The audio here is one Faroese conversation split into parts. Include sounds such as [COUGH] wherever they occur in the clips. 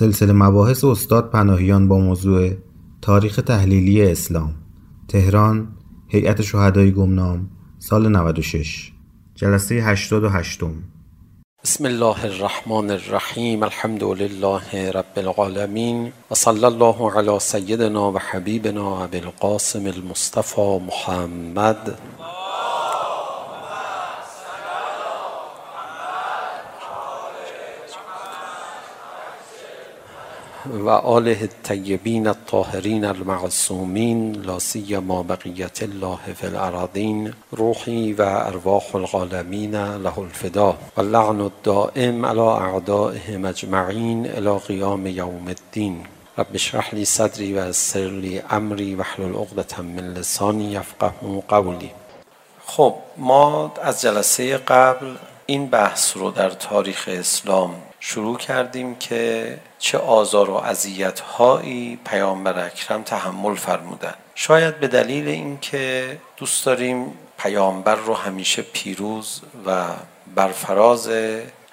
سلسله مباحث استاد پناهیان با موضوع تاریخ تحلیلی اسلام تهران هیئت شهدای گمنام سال 96 جلسه 88 بسم الله الرحمن الرحیم الحمد لله رب العالمین و صلی الله علی سیدنا و حبیبنا ابی القاسم المصطفى محمد. وآل الطيبين الطاهرين المعصومين لا سيما بقية الله في الأراضين روحي وأرواح العالمين له الفداء واللعن الدائم على أعدائهم أجمعين إلى قيام يوم الدين رب اشرح لي صدري ويسر لي امري واحلل عقدة من لساني يفقهوا قولي خب ما از جلسه قبل این بحث رو در تاریخ اسلام شروع کردیم که چه آزار و اذیت هایی پیامبر اکرم تحمل فرمودن. شاید به دلیل اینکه دوست داریم پیامبر رو همیشه پیروز و برفراز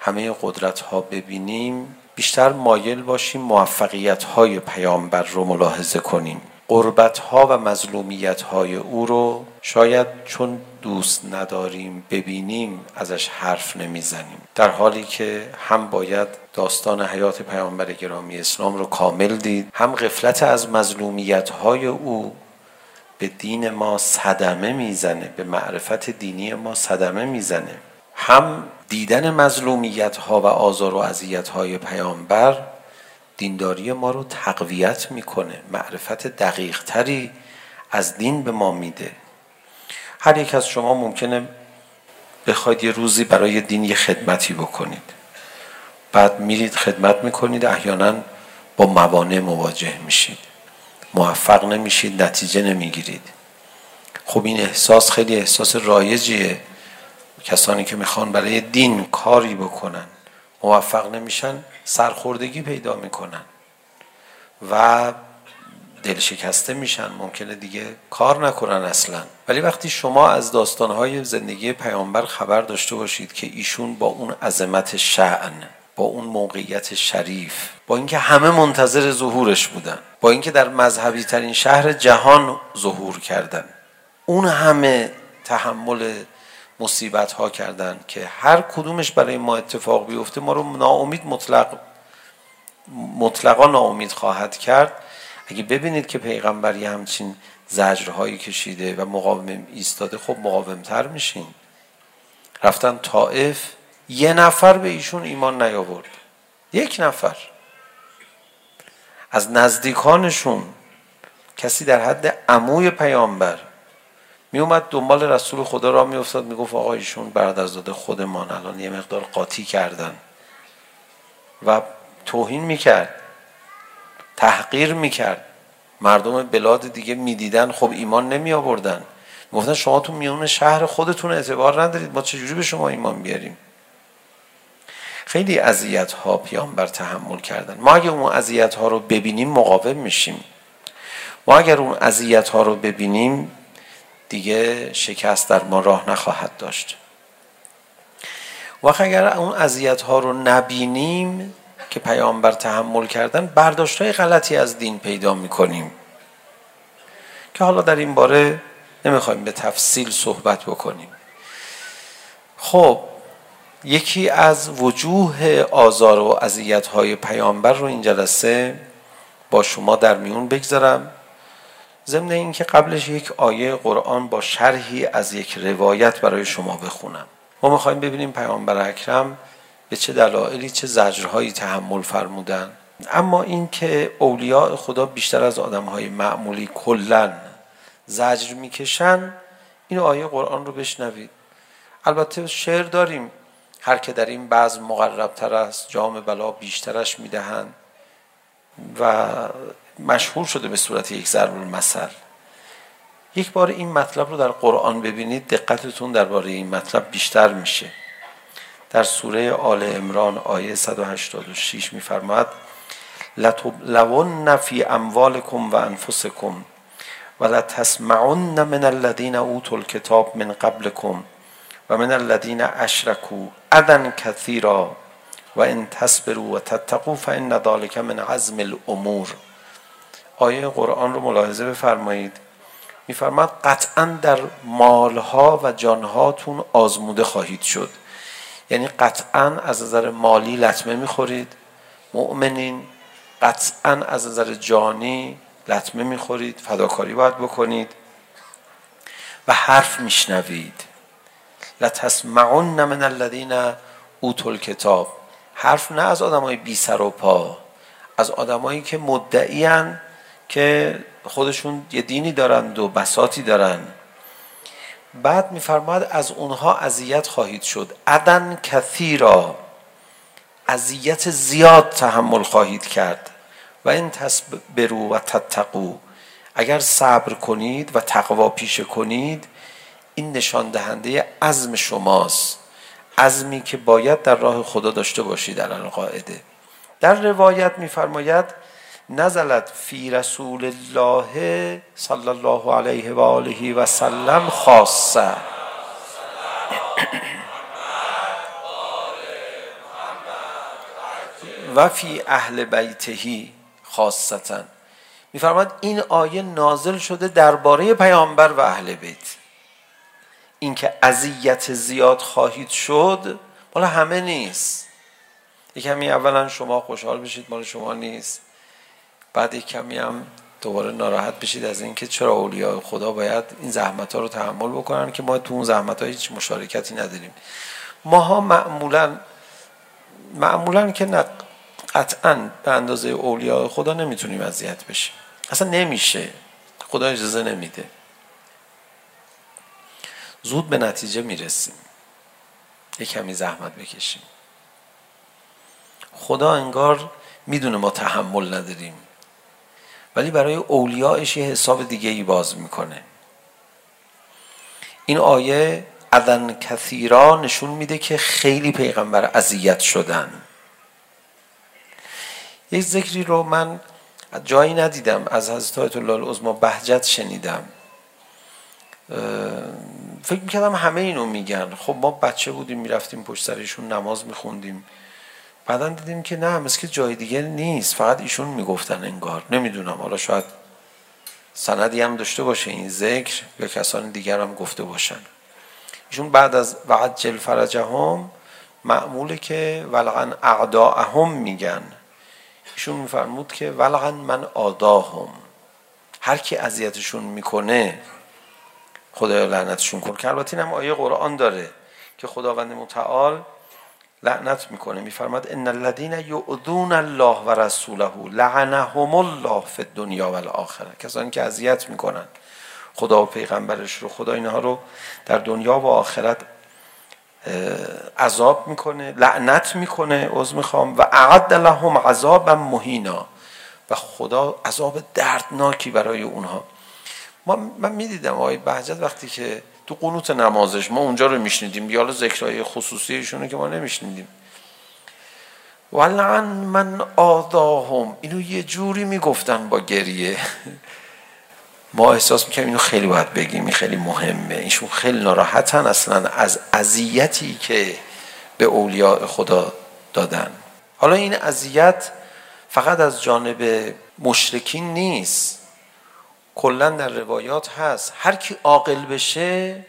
همه قدرت ها ببینیم بیشتر مایل باشیم موفقیت های پیامبر رو ملاحظه کنیم. قربت ها و مظلومیت های او رو شاید چون دوست نداریم ببینیم ازش حرف نمیزنیم. در حالی که هم باید داستان حیات پیامبر گرامی اسلام رو کامل دید هم غفلت از مظلومیت های او به دین ما صدمه میزنه به معرفت دینی ما صدمه میزنه. هم دیدن مظلومیت ها و آزار و اذیت های پیامبر دینداری ما رو تقویت میکنه معرفت دقیق تری از دین به ما میده. هر یک از شما ممکنه بخواید یه روزی برای دین یه خدمتی بکنید. بعد میرید خدمت میکنید احیانا با موانع مواجه میشید. موفق نمیشید نتیجه نمیگیرید. خب این احساس خیلی احساس رایجیه. کسانی که میخوان برای دین کاری بکنن موفق نمیشن سرخوردگی پیدا میکنن. و دل شکسته میشن ممکنه دیگه کار نکنن اصلا. ولی وقتی شما از داستانهای زندگی پیامبر خبر داشته باشید که ایشون با اون عظمت شأن با اون موقعیت شریف با اینکه همه منتظر ظهورش بودن با اینکه در مذهبی ترین شهر جهان ظهور کردن اون همه تحمل مصیبت ها کردن که هر کدومش برای ما اتفاق بیفته ما رو ناامید مطلق مطلقا ناامید خواهد کرد. اگه ببینید که پیغمبر یه همچین زجرهایی کشیده و مقاوم ایستاده خب مقاومتر میشین. رفتن طائف یه نفر به ایشون ایمان نیاورد. یک نفر. از نزدیکانشون کسی در حد عموی پیامبر می اومد دنبال رسول خدا را می افتاد می گفت آقا ایشون برادرزاده خودمان الان یه مقدار قاطی کردن و توهین می کرد تحقیر میکرد. مردم بلاد دیگه میدیدن خب ایمان نمی آوردن. گفتن شما تو میون شهر خودتون اعتبار ندارید ما چجوری به شما ایمان بیاریم؟ خیلی اذیت ها پیامبر تحمل کردن. ما اگه اون اذیت ها رو ببینیم مقاوم میشیم. ما اگر اون اذیت ها رو ببینیم دیگه شکست در ما راه نخواهد داشت. و اگر اون اذیت ها رو نبینیم که پیامبر تحمل کردن برداشت‌های غلطی از دین پیدا می‌کنیم. که حالا در این باره نمی‌خوایم به تفصیل صحبت بکنیم. خب یکی از وجوه آزار و اذیت‌های پیامبر رو این جلسه با شما در میون بگذارم. ضمن اینکه قبلش یک آیه قرآن با شرحی از یک روایت برای شما بخونم. ما می‌خوایم ببینیم پیامبر اکرم به چه دلایلی چه زجرهایی تحمل فرمودن. اما اینکه اولیاء خدا بیشتر از آدمهای معمولی کلا زجر میکشن این آیه قرآن رو بشنوید. البته شعر داریم هر که در این بعض مقربتر است جام بلا بیشترش میدهند و مشهور شده به صورت یک ضرب المثل یک بار این مطلب رو در قرآن ببینید دقتتون درباره این مطلب بیشتر میشه. در سوره آل عمران آیه 186 میفرماید لتبلون فی اموالکم و انفسکم ولا تسمعن من الذين اوتوا الكتاب من قبلكم ومن الذين اشركوا کثیرا كثيرا ان تصبروا و تتقوا فان ذلك من عزم الامور آیه قرآن رو ملاحظه بفرمایید. میفرماد قطعا در مالها و جانهاتون آزموده خواهید شد. یعنی قطعا از نظر مالی لطمه میخورید. مؤمنین قطعا از نظر جانی لطمه میخورید. فداکاری باید بکنید. و حرف میشنوید. لتسمعن من الذين اوتوا الكتاب حرف نه از آدمای بی سر و پا. از آدمایی که مدعی که خودشون یه دینی دارند و بساتی دارن بعد میفرماد از اونها اذیت خواهید شد. عدن کثیرا. اذیت زیاد تحمل خواهید کرد. و این تصبرو و تتقو اگر صبر کنید و تقوا پیشه کنید این نشان دهنده عزم شماست. عزمی که باید در راه خدا داشته باشید در قاعده. در روایت میفرماید نزلت فی رسول الله صلی الله علیه و آله و سلم خاصه و فی اهل بیته خاصتا. میفرماد این آیه نازل شده درباره پیامبر و اهل بیت. اینکه اذیت زیاد خواهید شد مال همه نیست. یکمی اولا شما خوشحال بشید مال شما نیست. بعد کمی هم دوباره ناراحت بشید از اینکه چرا اولیاء خدا باید این زحمت ها رو تحمل بکنن که ما تو اون زحمت ها هیچ مشارکتی نداریم. ماها معمولا معمولا که نه قطعا به اندازه اولیاء خدا نمیتونیم اذیت بشیم. اصلا نمیشه. خدا اجازه نمیده. زود به نتیجه میرسیم. یک کمی زحمت بکشیم. خدا انگار میدونه ما تحمل نداریم. ولی برای اولیاءش یه حساب دیگه ای باز میکنه. این آیه اذن کثیرا نشون میده که خیلی پیغمبر اذیت شدن. یک ذکری رو من جایی ندیدم از حضرت آیت الله العظما بهجت شنیدم. فکر میکردم همه اینو میگن. خب ما بچه بودیم میرفتیم پشت سرشون نماز میخوندیم. بعدا دیدیم که نه مثل که جای دیگه نیست. فقط ایشون میگفتن انگار. نمیدونم. حالا شاید سندی هم داشته باشه این ذکر یا کسان دیگر هم گفته باشن. ایشون بعد از وعد جل فرجهم معموله که ولغن اعداءهم میگن. ایشون میفرمود که ولغن من آداهم هر کی اذیتشون میکنه خدا لعنتشون کن. که البته اینم آیه قرآن داره که خداوند متعال لعنت میکنه میفرماد ان الذين يؤذون الله ورسوله لعنهم الله في الدنيا والاخره کسانی که اذیت میکنن خدا و پیغمبرش رو خدا اینها رو در دنیا و آخرت عذاب میکنه لعنت میکنه عذر میخوام و اعد لهم عذابا مهینا و خدا عذاب دردناکی برای اونها ما من میدیدم آقای بهجت وقتی که تو قنوت نمازش ما اونجا رو میشنیدیم یا ذکرای خصوصی ایشونه که ما نمیشنیدیم. ولعن من آداهم اینو یه جوری میگفتن با گریه. ما احساس میکنیم اینو خیلی باید بگیم این خیلی مهمه. اینشون خیلی ناراحتن اصلا از اذیتی که به اولیاء خدا دادن. حالا این اذیت فقط از جانب مشرکین نیست. کلا در روایات هست هر کی عاقل بشه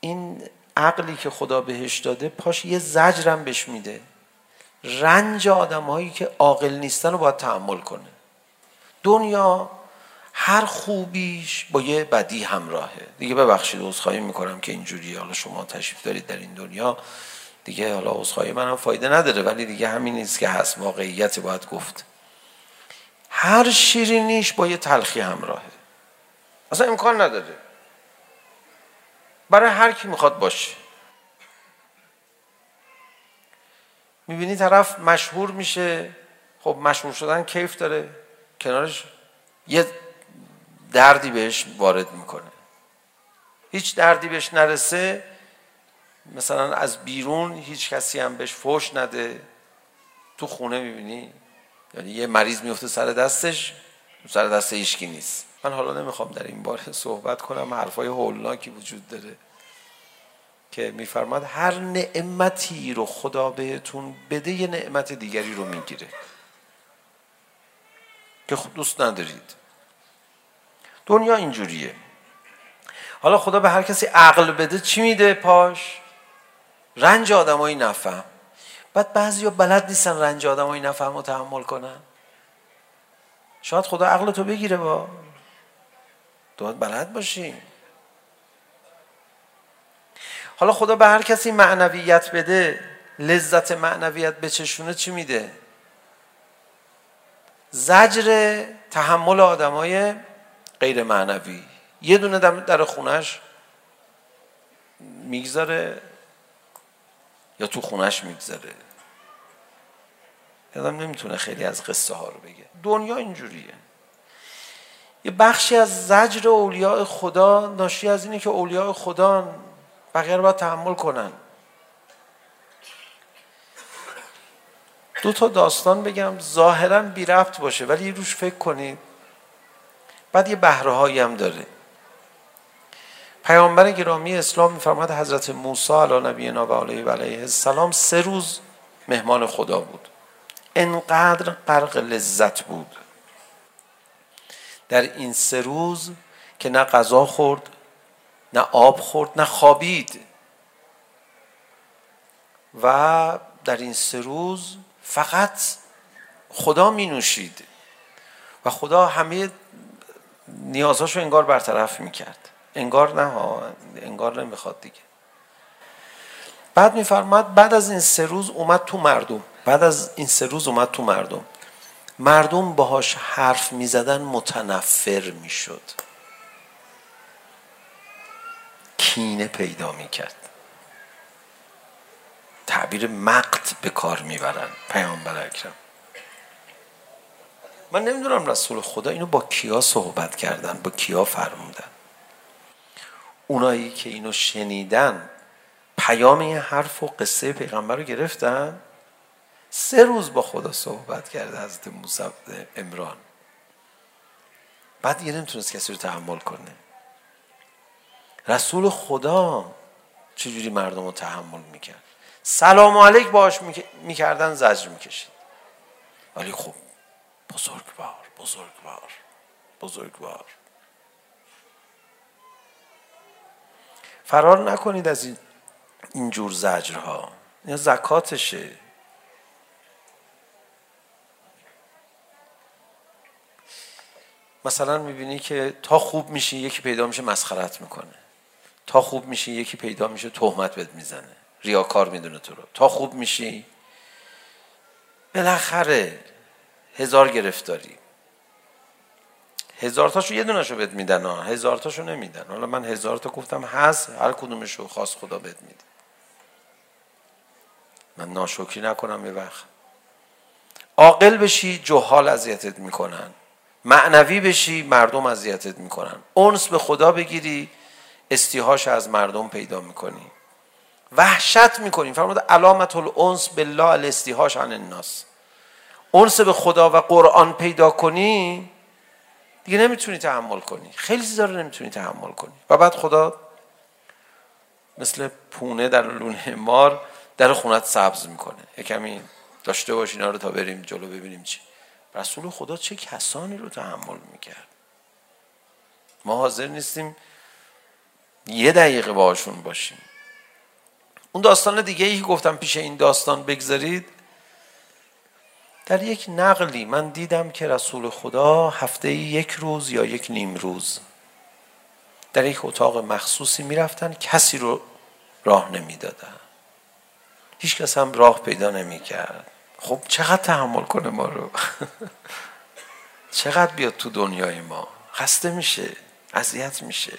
این عقلی که خدا بهش داده پاش یه زجرم بهش میده رنج آدمایی که عاقل نیستن رو باید تحمل کنه دنیا هر خوبیش با یه بدی همراهه دیگه ببخشید عذرخواهی میکنم که اینجوری حالا شما تشریف دارید در این دنیا دیگه حالا عذرخواهی منم فایده نداره ولی دیگه همین نیست که هست واقعیت باید گفت هر شیرینیش با یه تلخی همراهه اصلا امکان نداره برای هر کی میخواد باشه میبینی طرف مشهور میشه خب مشهور شدن کیف داره کنارش یه دردی بهش وارد میکنه هیچ دردی بهش نرسه مثلا از بیرون هیچ کسی هم بهش فوش نده تو خونه میبینی یعنی یه مریض میفته سر دستش سر دست هیچکی نیست. من حالا نمیخوام در این باره صحبت کنم حرفای هولناکی وجود داره. که میفرماد هر نعمتی رو خدا بهتون بده یه نعمت دیگری رو میگیره. که خود دوست ندارید. دنیا اینجوریه. حالا خدا به هر کسی عقل بده چی میده پاش؟ رنج آدمای نفهم. بعد بعضی ها بلد نیستن رنج آدم های نفهم و تحمل کنن. شاید خدا عقل تو بگیره با. تو باید بلد باشی. حالا خدا به هر کسی معنویت بده لذت معنویت به چشونه چی میده؟ زجر تحمل آدم های غیر معنوی. یه دونه در خونش میگذاره یا تو خونش میگذاره. آدم نمیتونه خیلی از قصه ها رو بگه دنیا اینجوریه یه بخشی از زجر اولیاء خدا ناشی از اینه که اولیاء خدا بقیه رو باید تحمل کنن دو تا داستان بگم ظاهرا بی رفت باشه ولی روش فکر کنید بعد یه بهره هایی هم داره پیامبر گرامی اسلام میفرماد حضرت موسی علی نبینا و علیه و علیه السلام سه روز مهمان خدا بود انقدر غرق لذت بود در این سه روز که نه غذا خورد نه آب خورد نه خوابید و در این سه روز فقط خدا می نوشید و خدا همه نیازاشو انگار برطرف می کرد انگار نه ها انگار نمیخواد دیگه بعد می فرماد بعد از این سه روز اومد تو مردم بعد از این سه روز اومد تو مردم. مردم باهاش حرف میزدن متنفر میشد. کینه پیدا میکرد. تعبیر مقت به کار میبرن پیامبر اکرم. من نمیدونم رسول خدا اینو با کیا صحبت کردن با کیا فرمودن. اونایی که اینو شنیدن پیام این حرف و قصه پیغمبر رو گرفتن؟ سه روز با خدا صحبت کرده حضرت موسی امران بعد دیگه نمیتونست کسی رو تحمل کنه. رسول خدا چجوری مردم رو تحمل میکرد؟ سلام علیک باش میکردن زجر میکشید. ولی خب بزرگوار بزرگوار بزرگوار فرار نکنید از این این جور زجرها. یا زکاتشه. مثلا میبینی که تا خوب میشی یکی پیدا میشه مسخرت میکنه تا خوب میشی یکی پیدا میشه تهمت بهت میزنه ریاکار میدونه تو رو تا خوب میشی بالاخره هزار گرفتاری هزار تاشو یه دونهشو بهت میدن ها هزار تاشو نمیدن حالا من هزار تا گفتم هست هر کدومشو خاص خدا بهت میده من ناشکری نکنم یه وقت عاقل بشی جهال اذیتت میکنن معنوی بشی مردم اذیتت میکنن. اونس به خدا بگیری استیهاش از مردم پیدا میکنی. وحشت میکنی. فرمود علامت الانس بالله الاستیهاش عن الناس. اونس به خدا و قرآن پیدا کنی دیگه نمیتونی تحمل کنی. خیلی چیزا رو نمیتونی تحمل کنی. و بعد خدا مثل پونه در لونه مار در خونت سبز میکنه. یکمی داشته باش اینا رو تا بریم جلو ببینیم چی. رسول خدا چه کسانی رو تحمل میکرد؟ ما حاضر نیستیم یه دقیقه باشون باشیم. اون داستان دیگه ای که گفتم پیش این داستان بگذارید در یک نقلی من دیدم که رسول خدا هفته یک روز یا یک نیم روز در یک اتاق مخصوصی میرفتن کسی رو راه نمیدادن. هیچ کس هم راه پیدا نمیکرد. خب چقدر تحمل کنه ما رو چقدر بیاد تو دنیای ما خسته میشه اذیت میشه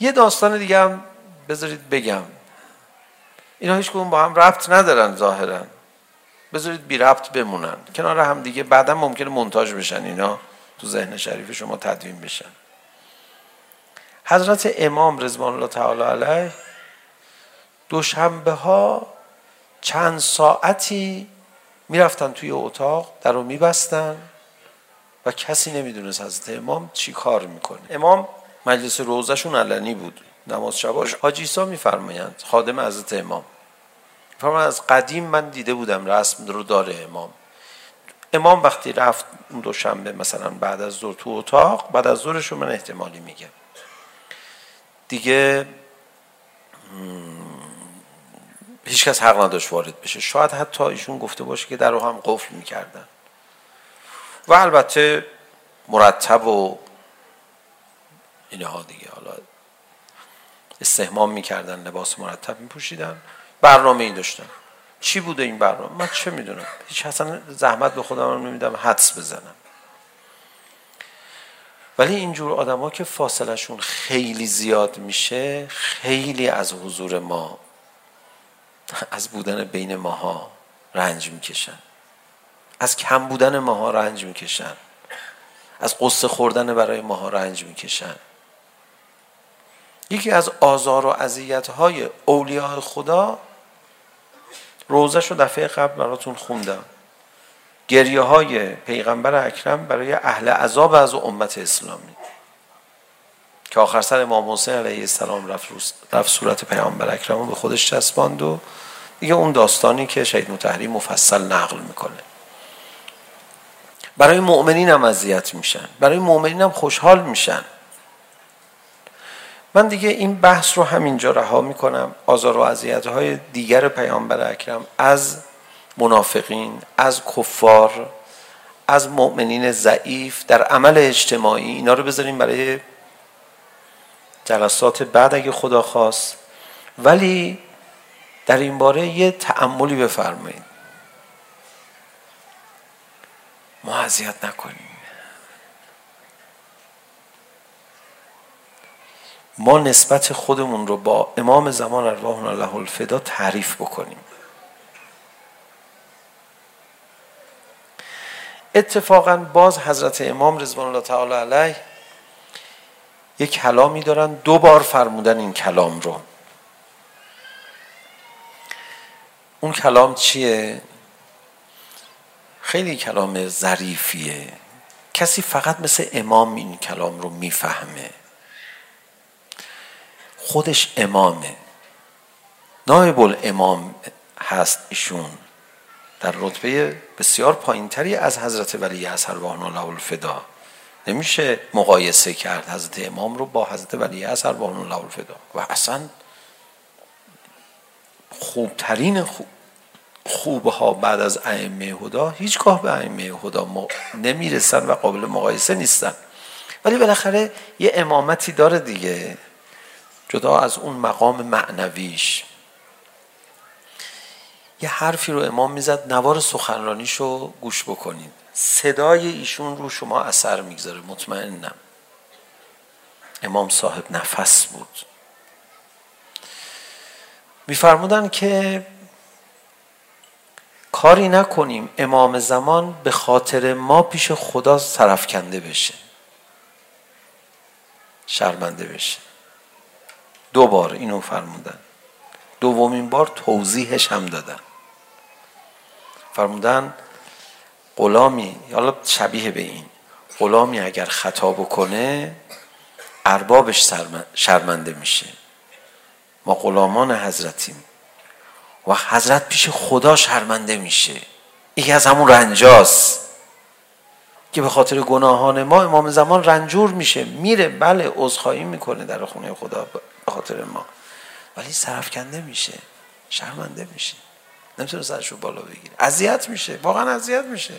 یه داستان دیگه هم بذارید بگم اینا هیچ کدوم با هم ربط ندارن ظاهرا بذارید بی ربط بمونن کنار هم دیگه بعدا ممکنه مونتاژ بشن اینا تو ذهن شریف شما تدوین بشن حضرت امام رضوان الله تعالی علیه دوشنبه ها چند ساعتی میرفتن توی اتاق در رو میبستن و کسی نمیدونست حضرت امام چی کار میکنه امام مجلس روزشون علنی بود نماز شباش حاجی ایسا میفرمایند خادم حضرت امام فرمان از قدیم من دیده بودم رسم رو داره امام امام وقتی رفت اون دوشنبه مثلا بعد از ظهر تو اتاق بعد از ظهرش من احتمالی میگم دیگه هیچ کس حق نداشت وارد بشه. شاید حتی ایشون گفته باشه که در رو هم قفل میکردن. و البته مرتب و اینها دیگه. حالا استهمام میکردن لباس مرتب میپوشیدن. برنامه ای داشتن. چی بوده این برنامه؟ من چه میدونم؟ هیچ اصلا زحمت به خودم نمیدم. حدس بزنم. ولی اینجور آدم ها که فاصله شون خیلی زیاد میشه خیلی از حضور ما از بودن بین ماها رنج میکشن. از کم بودن ماها رنج میکشن. از قصه خوردن برای ماها رنج میکشن. یکی از آزار و اذیت‌های اولیاء خدا روزه شو دفعه قبل براتون خوندم. گریه های پیغمبر اکرم برای اهل عذاب از امت اسلامی. که آخر سر امام حسین علیه السلام رفت, رفت صورت پیامبر اکرم به خودش چسباند و دیگه اون داستانی که شهید متحری مفصل نقل میکنه. برای مؤمنین هم اذیت میشن. برای مؤمنین هم خوشحال میشن. من دیگه این بحث رو همینجا رها میکنم. آزار و اذیت‌های دیگر پیامبر اکرم از منافقین از کفار از مؤمنین ضعیف در عمل اجتماعی اینا رو بذاریم برای جلسات بعد اگه خدا خواست. ولی در این باره یه تعملی بفرمایید. ما اذیت نکنیم. ما نسبت خودمون رو با امام زمان ارواح الله الفدا تعریف بکنیم. اتفاقا باز حضرت امام رضوان الله تعالی علیه یک کلامی دارن دو بار فرمودن این کلام رو. اون کلام چیه؟ خیلی کلام ظریفیه. کسی فقط مثل امام این کلام رو میفهمه. خودش امامه. نایب الامام هست ایشون. در رتبه بسیار پایینتری از حضرت ولی اثر و الله الفدا. نمیشه مقایسه کرد حضرت امام رو با حضرت ولی اثر با اون لاول فدا. و اصلا خوبترین خوب خوبه ها بعد از ائمه هدا هیچگاه به ائمه هدا م... نمیرسن و قابل مقایسه نیستن. ولی بالاخره یه امامتی داره دیگه جدا از اون مقام معنویش. یه حرفی رو امام میزد نوار سخنرانیشو گوش بکنید. صدای ایشون رو شما اثر میگذاره مطمئنم. امام صاحب نفس بود. میفرمودن که کاری نکنیم امام زمان به خاطر ما پیش خدا سرفکنده بشه. شرمنده بشه. دو بار اینو فرمودن. دومین بار توضیحش هم دادن. فرمودن غلامی حالا شبیه به این غلامی اگر خطا بکنه اربابش شرمنده میشه. ما غلامان حضرتیم. و حضرت پیش خدا شرمنده میشه. یکی از همون رنجاست. که به خاطر گناهان ما امام زمان رنجور میشه. میره بله عذرخواهی میکنه در خونه خدا به خاطر ما. ولی سرفکنده میشه. شرمنده میشه. نمیتونه سرش رو بالا بگیره. اذیت میشه. واقعا اذیت میشه.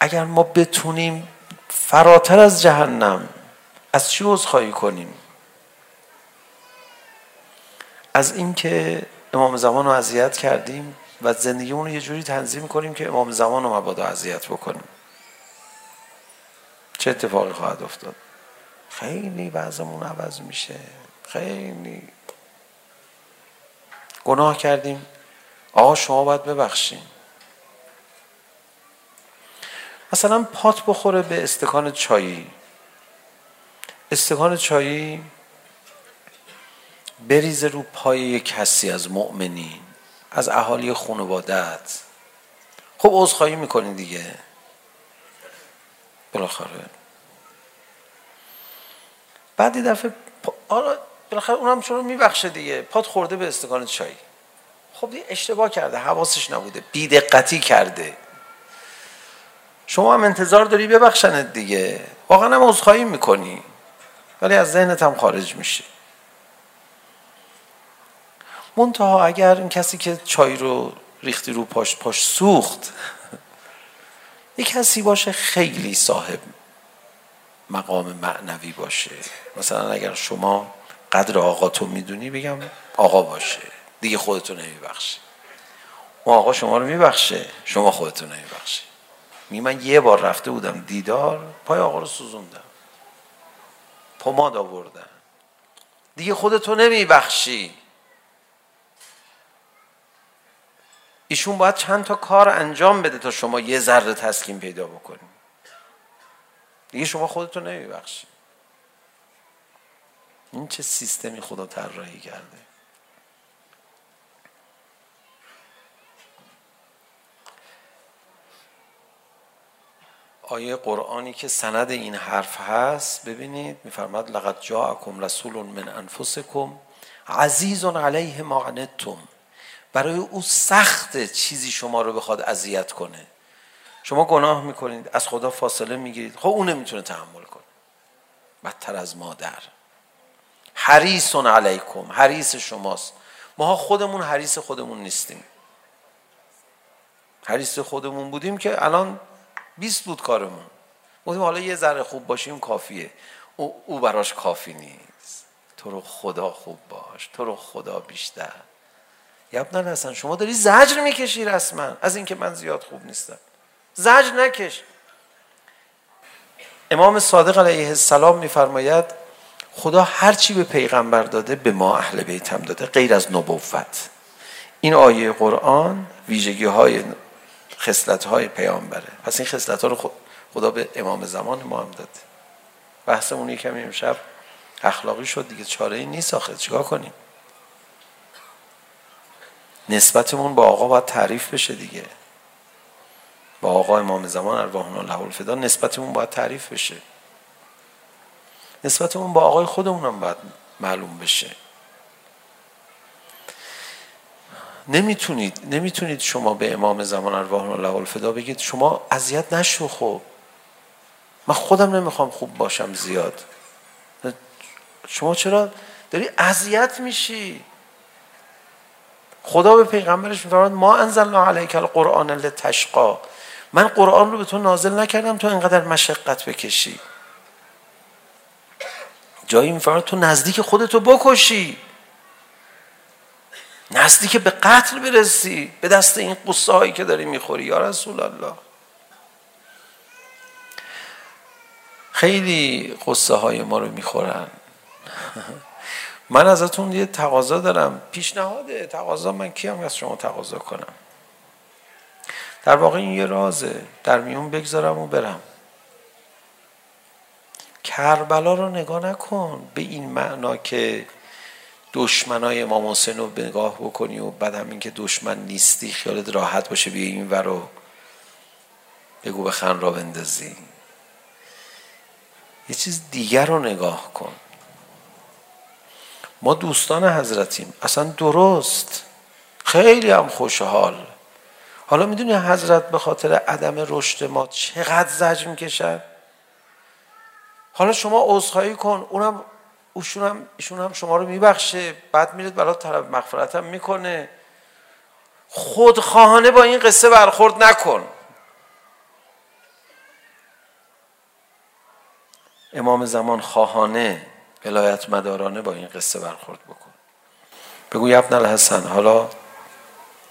اگر ما بتونیم فراتر از جهنم از چی عذرخواهی کنیم؟ از اینکه امام زمان رو اذیت کردیم و زندگیمون رو یه جوری تنظیم کنیم که امام زمان رو مبادا اذیت بکنیم. چه اتفاقی خواهد افتاد؟ خیلی وضعمون عوض میشه. خیلی گناه کردیم آقا شما باید ببخشیم مثلا پات بخوره به استکان چایی استکان چایی بریزه رو پای یک کسی از مؤمنین از اهالی خانوادت خب عذرخواهی میکنی دیگه بالاخره بعد یه دفعه آره بالاخره اونم شما میبخشه دیگه. پات خورده به استکان چای. خب دیگه اشتباه کرده. حواسش نبوده. بی دقتی کرده. شما هم انتظار داری ببخشنت دیگه. واقعا هم عذرخواهی میکنی. ولی از ذهنت هم خارج میشه. منتها اگر این کسی که چای رو ریختی رو پاش پاش سوخت یک کسی باشه خیلی صاحب مقام معنوی باشه. مثلا اگر شما قدر آقا تو میدونی؟ بگم آقا باشه. دیگه خودتو نمیبخشی. اون آقا شما رو میبخشه. شما خودتو نمیبخشی. می من یه بار رفته بودم دیدار پای آقا رو سوزوندم. پماد آوردم دیگه خودتو نمیبخشی. ایشون باید چند تا کار انجام بده تا شما یه ذره تسکین پیدا بکنید دیگه شما خودتو نمیبخشی. این چه سیستمی خدا طراحی کرده؟ آیه قرآنی که سند این حرف هست ببینید میفرماد لقد جاءکم رسول من انفسکم عزیز علیه ما عنتم. برای او سخت چیزی شما رو بخواد اذیت کنه. شما گناه میکنید از خدا فاصله میگیرید. خب اون نمیتونه تحمل کنه. بدتر از مادر. حریصون علیکم حریص شماست. ما خودمون حریص خودمون نیستیم. حریص خودمون بودیم که الان 20 بود کارمون. گفتیم حالا یه ذره خوب باشیم کافیه. او, او براش کافی نیست. تو رو خدا خوب باش تو رو خدا بیشتر. یبنان حسن شما داری زجر میکشی رسما. از اینکه من زیاد خوب نیستم. زجر نکش. امام صادق علیه السلام میفرماید خدا هر چی به پیغمبر داده به ما اهل بیت هم داده غیر از نبوت این آیه قرآن ویژگی های خصلت های پیامبره پس این خصلت ها رو خدا به امام زمان ما هم داده بحثمون یکمی امشب اخلاقی شد دیگه چاره ای نیست آخه چیکار کنیم نسبتمون با آقا باید تعریف بشه دیگه با آقا امام زمان ارواحنا له الفدا نسبتمون باید تعریف بشه نسبتمون با آقای خودمونم باید معلوم بشه. نمیتونید نمیتونید شما به امام زمان ارواح الله الفدا بگید شما اذیت نشو خب. من خودم نمیخوام خوب باشم زیاد. شما چرا داری اذیت میشی؟ خدا به پیغمبرش میفرماد ما انزلنا علیک القرآن لتشقا. من قرآن رو به تو نازل نکردم تو اینقدر مشقت بکشی. جایی میفرماد تو نزدیک خودتو بکشی. نزدیک به قتل برسی به دست این قصه هایی که داری میخوری یا رسول الله. خیلی قصه های ما رو میخورن. من ازتون یه تقاضا دارم. پیشنهاد تقاضا من کیم از شما تقاضا کنم؟ در واقع این یه رازه. در میون بگذارم و برم. کربلا رو نگاه نکن به این معنا که دشمنای امام حسین رو نگاه بکنی و بعد هم اینکه دشمن نیستی خیالت راحت باشه بیا این ور رو بگو به خن را بندازی یه چیز دیگر رو نگاه کن ما دوستان حضرتیم اصلا درست خیلی هم خوشحال حالا میدونی حضرت به خاطر عدم رشد ما چقدر زجر میکشد حالا شما عذرخواهی کن اونم اوشون هم ایشون هم شما رو میبخشه بعد میره برای طلب مغفرت هم میکنه. خودخواهانه با این قصه برخورد نکن. امام زمان خواهانه ولایت مدارانه با این قصه برخورد بکن. بگو یبن الحسن حالا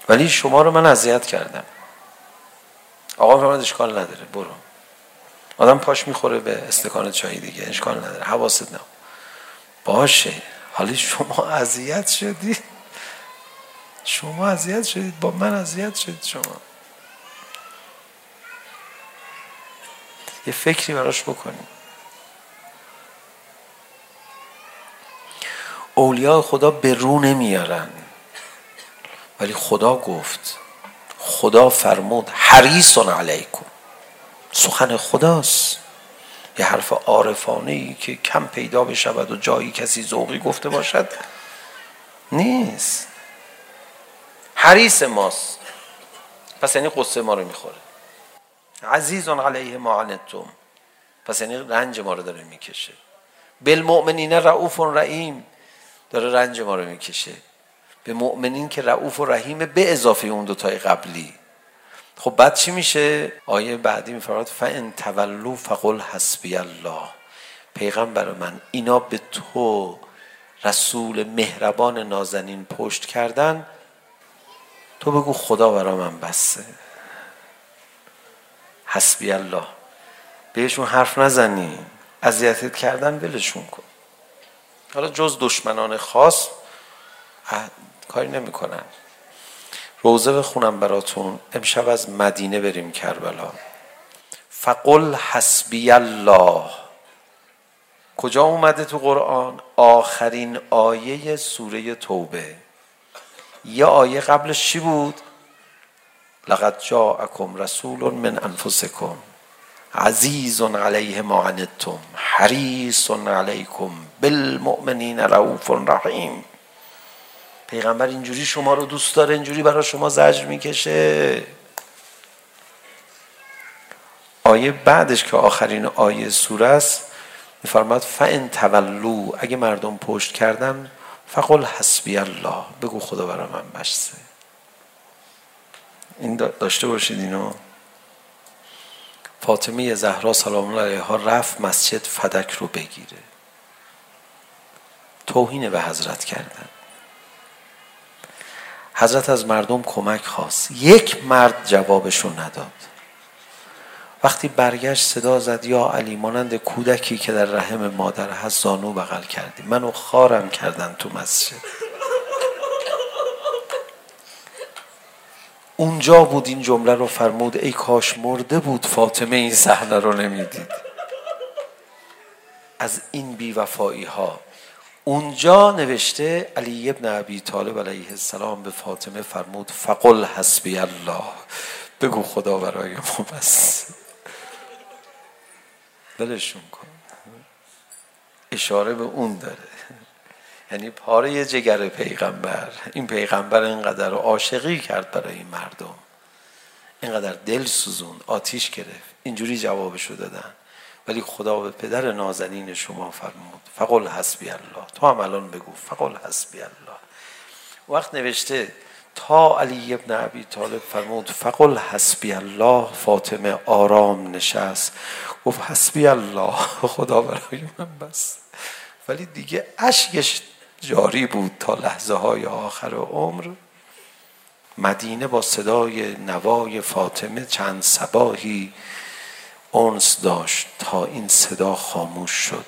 ولی شما رو من اذیت کردم. آقا فرمود اشکال نداره برو. آدم پاش میخوره به استکان چای دیگه اشکال نداره. حواست نه باشه. حالی شما اذیت شدی. شما اذیت شدید. با من اذیت شدید شما. یه فکری براش بکنید اولیاء خدا به رو نمیارن. ولی خدا گفت. خدا فرمود حریص علیکم. سخن خداست. یه حرف عارفانه ای که کم پیدا بشود و جایی کسی ذوقی گفته باشد نیست. حریص ماست. پس یعنی قصه ما رو میخوره. عزیزان علیه ما عنتم. پس یعنی رنج ما رو داره میکشه. بالمؤمنین رؤوف رحیم داره رنج ما رو میکشه. به مؤمنین که رؤوف و رحیم به اضافه اون دو تای قبلی. خب بعد چی میشه؟ آیه بعدی میفرماد فان تولوا فقل حسبی الله. پیغمبر من اینا به تو رسول مهربان نازنین پشت کردن. تو بگو خدا برا من بسه. حسبی الله. بهشون حرف نزنی. اذیتت کردن ولشون کن. حالا جز دشمنان خاص کاری نمیکنن. روزه بخونم براتون. امشب از مدینه بریم کربلا. فقل حسبی الله. کجا اومده تو قرآن؟ آخرین آیه سوره توبه. یه آیه قبلش چی بود؟ لقد جاءکم رسول من انفسکم. عزیز علیه ما عنتم. حریص علیکم بالمؤمنین رؤوف رحیم. پیغمبر اینجوری شما رو دوست داره اینجوری برای شما زجر میکشه آیه بعدش که آخرین آیه سوره است میفرماد فان تولوا اگه مردم پشت کردن فقل حسبی الله بگو خدا برای من بسه این داشته باشید اینو فاطمه زهرا سلام الله علیها رفت مسجد فدک رو بگیره توهین به حضرت کردن حضرت از مردم کمک خواست. یک مرد جوابشو نداد. وقتی برگشت صدا زد یا علی مانند کودکی که در رحم مادر هست زانو بغل کردی. منو خارم کردن تو مسجد. اونجا بود این جمله رو فرمود ای کاش مرده بود فاطمه این صحنه رو نمیدید. از این بیوفایی ها اونجا نوشته علی ابن ابی طالب علیه السلام به فاطمه فرمود فقل حسبی الله. بگو خدا برای ما بس. بلشون کن. اشاره به اون داره. یعنی پاره جگر پیغمبر. این پیغمبر اینقدر عاشقی کرد برای این مردم. اینقدر دل سوزون آتیش گرفت. اینجوری جوابشو دادن. ولی خدا به پدر نازنین شما فرمود فقل حسبی الله. تو هم الان بگو فقل حسبی الله. وقت نوشته تا علی ابن عبی طالب فرمود فقل حسبی الله. فاطمه آرام نشست گفت حسبی الله. [LAUGHS] خدا برای من بس. ولی دیگه اشکش جاری بود تا لحظه های آخر عمر. مدینه با صدای نوای فاطمه چند سباهی اونس داشت تا این صدا خاموش شد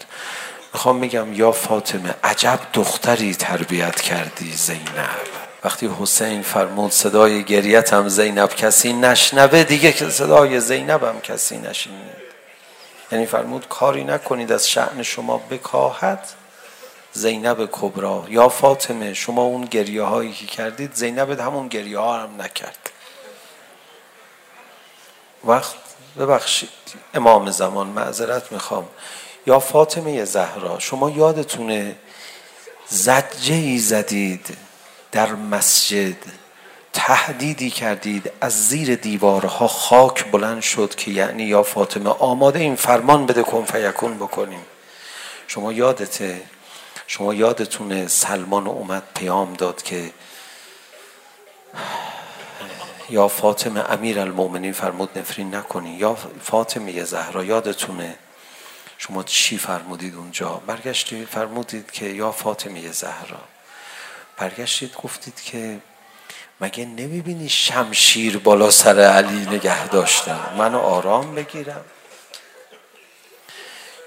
میخوام میگم یا فاطمه عجب دختری تربیت کردی زینب وقتی حسین فرمود صدای گریت هم زینب کسی نشنوه دیگه که صدای زینب هم کسی نشنید یعنی فرمود کاری نکنید از شعن شما بکاهد زینب کبرا یا فاطمه شما اون گریه هایی که کردید زینب همون گریه ها هم نکرد وقت ببخشید. امام زمان معذرت میخوام. یا فاطمه زهرا شما یادتونه زجه ای زدید در مسجد؟ تهدیدی کردید از زیر دیوارها خاک بلند شد که یعنی یا فاطمه آماده این فرمان بده کن فیکون بکنیم. شما یادته شما یادتونه سلمان اومد پیام داد که یا فاطمه امیر المومنین فرمود نفرین نکنین. یا فاطمه زهرا یادتونه شما چی فرمودید اونجا؟ برگشتید فرمودید که یا فاطمه زهرا. برگشتید گفتید که مگه نمیبینی شمشیر بالا سر علی نگه داشتم منو آرام بگیرم.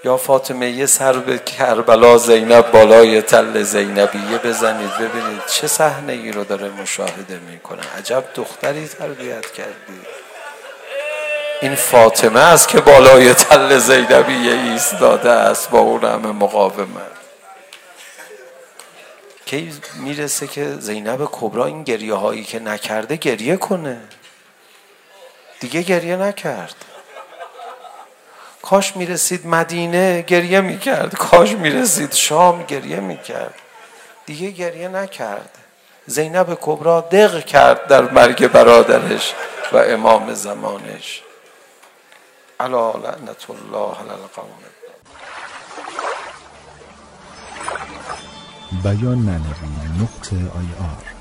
یا فاطمه یه سر به کربلا زینب بالای تل زینبیه بزنید ببینید چه صحنه ای رو داره مشاهده میکنه عجب دختری تربیت کردی این فاطمه است که بالای تل زینبیه ایستاده است با اون همه مقاومت کی میرسه که زینب کبرا این گریه هایی که نکرده گریه کنه دیگه گریه نکرد کاش میرسید مدینه گریه میکرد. کاش میرسید شام گریه میکرد. دیگه گریه نکرد. زینب کبرا دق کرد در مرگ برادرش و امام زمانش. علا لعنت الله علی القوم. بیان معنوی نقطه آی آر.